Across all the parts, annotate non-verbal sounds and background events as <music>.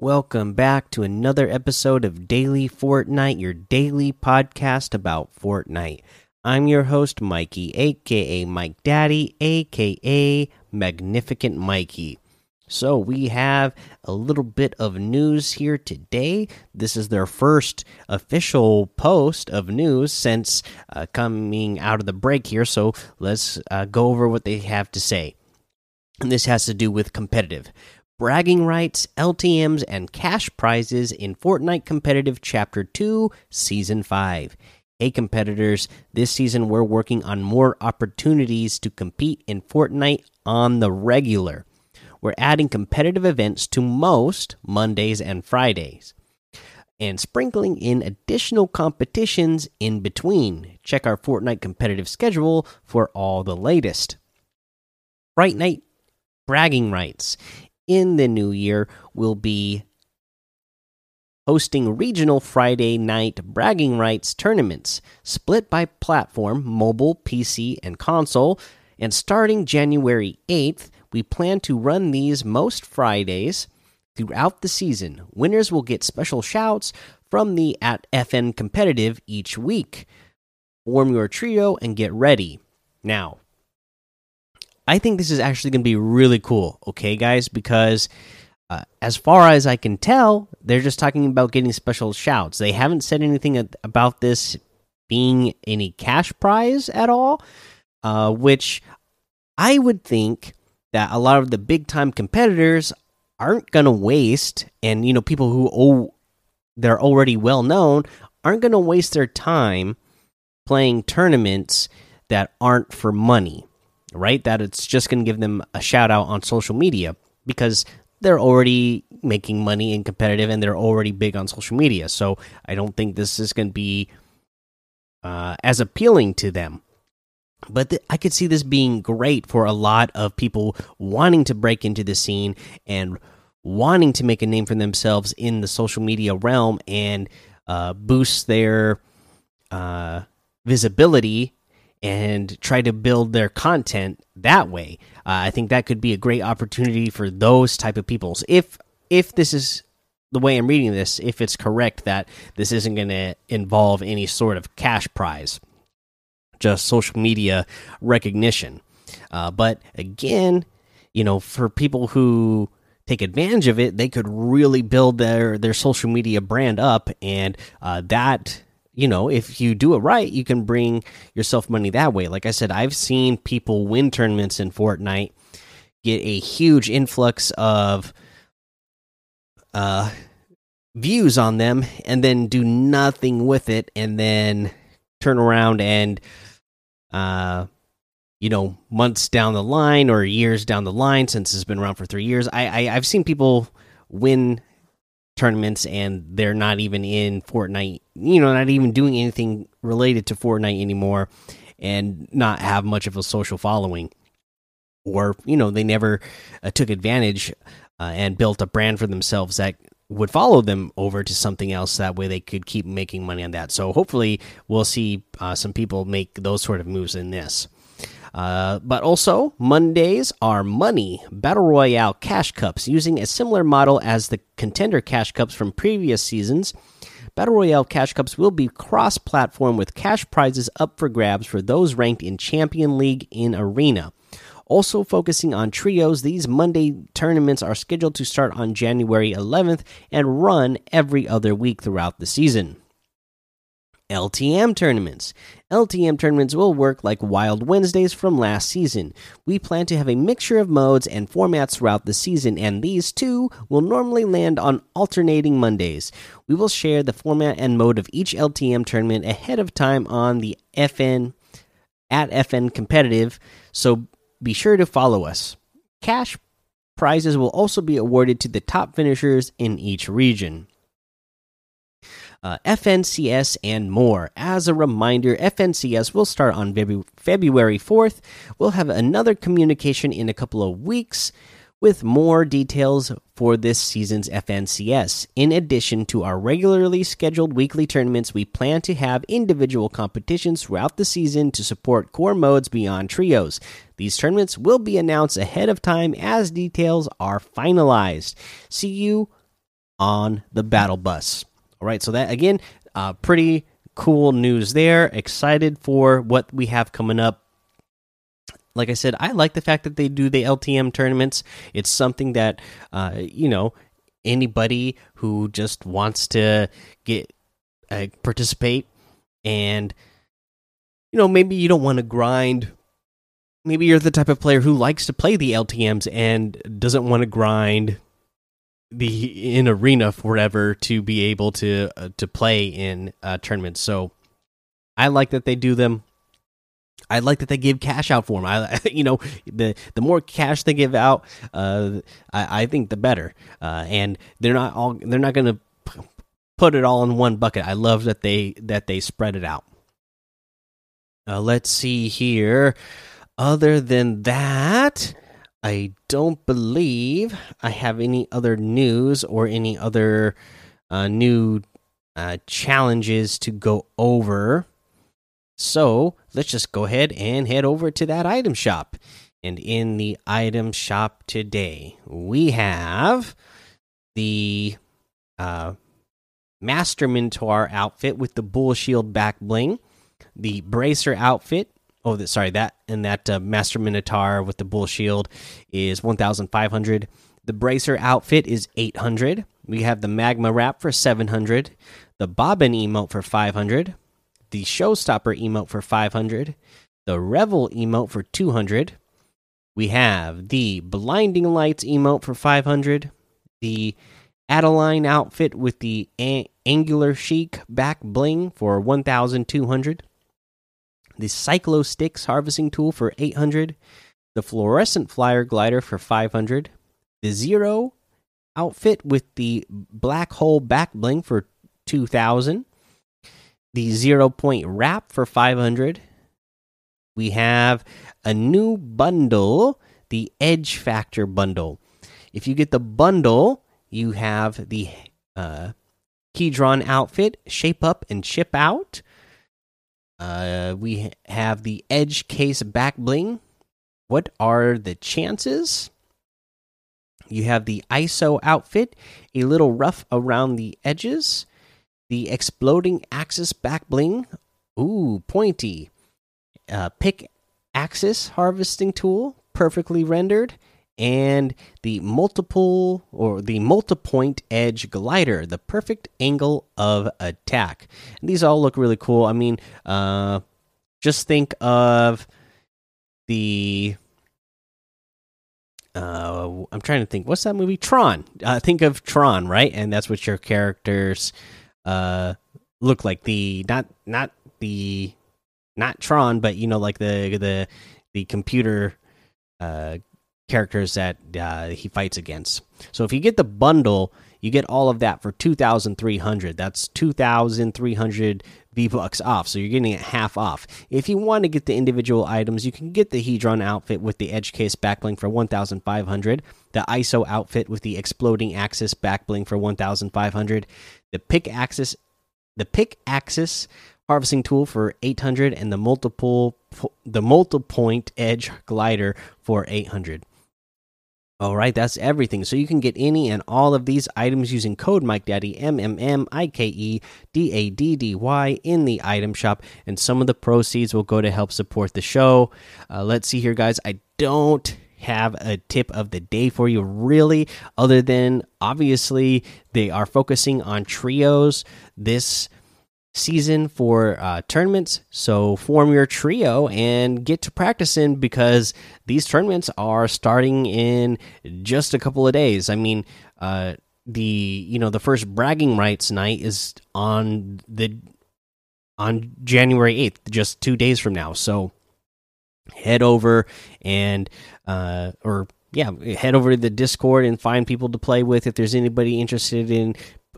Welcome back to another episode of Daily Fortnite, your daily podcast about Fortnite. I'm your host, Mikey, aka Mike Daddy, aka Magnificent Mikey. So, we have a little bit of news here today. This is their first official post of news since uh, coming out of the break here. So, let's uh, go over what they have to say. And this has to do with competitive bragging rights, LTMs, and cash prizes in Fortnite Competitive Chapter 2, Season 5. Hey, competitors, this season we're working on more opportunities to compete in Fortnite on the regular. We're adding competitive events to most Mondays and Fridays and sprinkling in additional competitions in between. Check our Fortnite competitive schedule for all the latest. Friday Night bragging rights in the new year will be hosting regional Friday night bragging rights tournaments, split by platform, mobile, PC, and console. And starting January 8th, we plan to run these most Fridays throughout the season. Winners will get special shouts from the at FN competitive each week. Form your trio and get ready. Now, I think this is actually going to be really cool, okay, guys? Because uh, as far as I can tell, they're just talking about getting special shouts. They haven't said anything about this being any cash prize at all, uh, which I would think that a lot of the big time competitors aren't going to waste, and you know, people who oh, they're already well known aren't going to waste their time playing tournaments that aren't for money right? That it's just going to give them a shout out on social media because they're already making money in competitive and they're already big on social media. So I don't think this is going to be uh, as appealing to them. But th I could see this being great for a lot of people wanting to break into the scene and wanting to make a name for themselves in the social media realm and uh, boost their uh, visibility and try to build their content that way. Uh, I think that could be a great opportunity for those type of peoples. If if this is the way I'm reading this, if it's correct that this isn't going to involve any sort of cash prize, just social media recognition. Uh, but again, you know, for people who take advantage of it, they could really build their their social media brand up, and uh, that you know, if you do it right, you can bring yourself money that way. Like I said, I've seen people win tournaments in Fortnite, get a huge influx of uh, views on them, and then do nothing with it, and then turn around and, uh, you know, months down the line or years down the line, since it's been around for three years, I, I I've seen people win tournaments and they're not even in Fortnite, you know, not even doing anything related to Fortnite anymore and not have much of a social following. Or, you know, they never uh, took advantage uh, and built a brand for themselves that would follow them over to something else. That way they could keep making money on that. So hopefully we'll see uh, some people make those sort of moves in this. Uh, but also, Mondays are money battle royale cash cups using a similar model as the contender cash cups from previous seasons. Battle Royale Cash Cups will be cross platform with cash prizes up for grabs for those ranked in Champion League in Arena. Also focusing on trios, these Monday tournaments are scheduled to start on January 11th and run every other week throughout the season. LTM tournaments. LTM tournaments will work like Wild Wednesdays from last season. We plan to have a mixture of modes and formats throughout the season, and these two will normally land on alternating Mondays. We will share the format and mode of each LTM tournament ahead of time on the FN at FN Competitive, so be sure to follow us. Cash prizes will also be awarded to the top finishers in each region uh, FNCS, and more. As a reminder, FNCS will start on February 4th. We'll have another communication in a couple of weeks with more details for this season's FNCS. In addition to our regularly scheduled weekly tournaments, we plan to have individual competitions throughout the season to support core modes beyond trios. These tournaments will be announced ahead of time as details are finalized. See you on the battle bus. All right, so that again, uh, pretty cool news there. Excited for what we have coming up. Like I said, I like the fact that they do the LTM tournaments. It's something that uh, you know anybody who just wants to get uh, participate and you know maybe you don't want to grind maybe you're the type of player who likes to play the LTMs and doesn't want to grind the in arena forever to be able to uh, to play in uh, tournaments. So I like that they do them. I like that they give cash out for them. I, <laughs> you know, the the more cash they give out, uh, I, I think the better. Uh, and they're not all they're not going to put it all in one bucket. I love that they that they spread it out. Uh, let's see here. Other than that, I don't believe I have any other news or any other uh, new uh, challenges to go over. So let's just go ahead and head over to that item shop. And in the item shop today, we have the uh, Master Minotaur outfit with the Bull Shield back bling, the Bracer outfit oh the, sorry that and that uh, master minotaur with the bull shield is 1500 the bracer outfit is 800 we have the magma wrap for 700 the bobbin emote for 500 the showstopper emote for 500 the revel emote for 200 we have the blinding lights emote for 500 the adeline outfit with the angular chic back bling for 1200 the Cyclo Sticks harvesting tool for 800, the fluorescent flyer glider for 500, the Zero outfit with the black hole back bling for 2000, the Zero Point wrap for 500. We have a new bundle, the Edge Factor bundle. If you get the bundle, you have the uh, Hedron outfit, Shape Up and Chip Out uh, we have the edge case back bling. What are the chances? You have the ISO outfit, a little rough around the edges. The exploding axis back bling. Ooh, pointy. Uh, pick axis harvesting tool, perfectly rendered and the multiple or the multi-point edge glider, the perfect angle of attack. And these all look really cool. I mean, uh, just think of the. Uh, I'm trying to think. What's that movie? Tron. Uh, think of Tron, right? And that's what your characters uh, look like. The not not the not Tron, but you know, like the the the computer uh characters that uh, he fights against. So if you get the bundle, you get all of that for 2300. That's 2300 V bucks off. So you're getting it half off. If you want to get the individual items, you can get the Hedron outfit with the edge case backbling for 1500, the ISO outfit with the exploding axis backbling for 1500, the pick axis the pick axis harvesting tool for 800 and the multiple the multiple point edge glider for 800 all right, that's everything. So you can get any and all of these items using code Mike Daddy M M M I K E D A D D Y in the item shop, and some of the proceeds will go to help support the show. Uh, let's see here, guys. I don't have a tip of the day for you, really, other than obviously they are focusing on trios this season for uh, tournaments. So form your trio and get to practicing because these tournaments are starting in just a couple of days. I mean, uh, the you know the first bragging rights night is on the on January 8th, just 2 days from now. So head over and uh or yeah, head over to the Discord and find people to play with if there's anybody interested in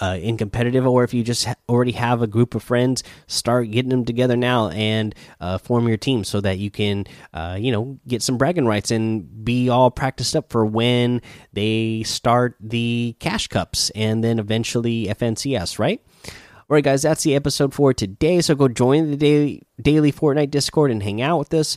uh, in competitive, or if you just ha already have a group of friends, start getting them together now and uh, form your team so that you can, uh, you know, get some bragging rights and be all practiced up for when they start the cash cups and then eventually FNCS, right? All right, guys, that's the episode for today. So go join the daily daily Fortnite Discord and hang out with us.